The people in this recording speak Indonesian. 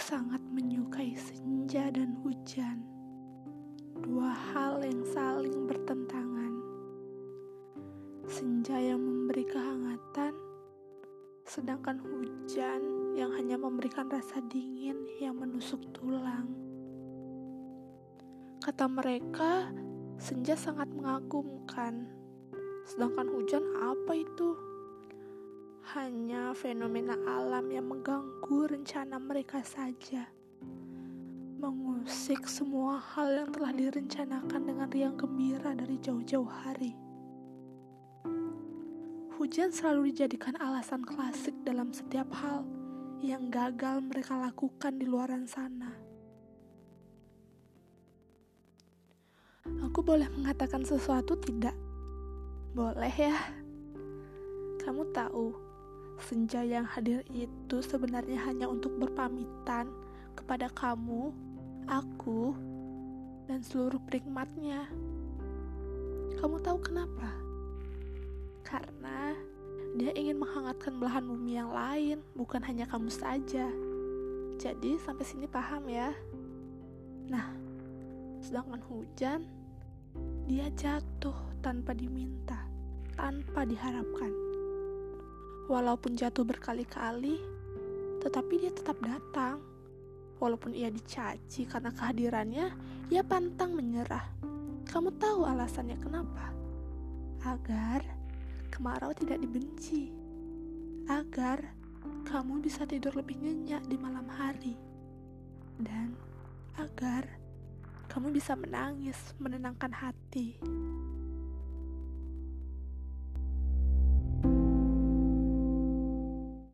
sangat menyukai senja dan hujan. Dua hal yang saling bertentangan. Senja yang memberi kehangatan, sedangkan hujan yang hanya memberikan rasa dingin yang menusuk tulang. Kata mereka, senja sangat mengagumkan, sedangkan hujan apa itu? Hanya fenomena alam yang mengganggu rencana mereka saja. Mengusik semua hal yang telah direncanakan dengan riang gembira dari jauh-jauh hari. Hujan selalu dijadikan alasan klasik dalam setiap hal yang gagal mereka lakukan di luaran sana. Aku boleh mengatakan sesuatu tidak? Boleh ya. Kamu tahu, senja yang hadir itu sebenarnya hanya untuk berpamitan kepada kamu, aku, dan seluruh penikmatnya. Kamu tahu kenapa? Karena dia ingin menghangatkan belahan bumi yang lain, bukan hanya kamu saja. Jadi sampai sini paham ya? Nah, sedangkan hujan, dia jatuh tanpa diminta, tanpa diharapkan Walaupun jatuh berkali-kali, tetapi dia tetap datang. Walaupun ia dicaci karena kehadirannya, ia pantang menyerah. Kamu tahu alasannya kenapa? Agar kemarau tidak dibenci. Agar kamu bisa tidur lebih nyenyak di malam hari. Dan agar kamu bisa menangis menenangkan hati.